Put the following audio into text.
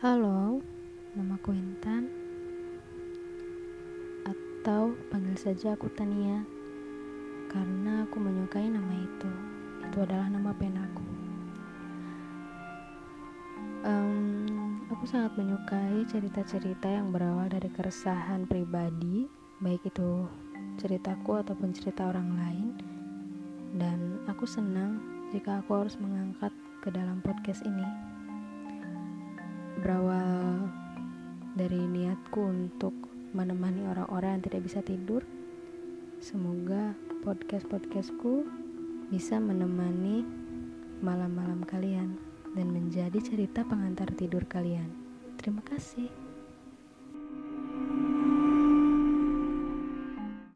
Halo, namaku Intan. Atau panggil saja aku Tania. Karena aku menyukai nama itu. Itu adalah nama penaku um, Aku sangat menyukai cerita-cerita yang berawal dari keresahan pribadi Baik itu ceritaku ataupun cerita orang lain. Dan aku senang jika aku harus mengangkat ke dalam podcast ini berawal dari niatku untuk menemani orang-orang yang tidak bisa tidur. Semoga podcast-podcastku bisa menemani malam-malam kalian dan menjadi cerita pengantar tidur kalian. Terima kasih.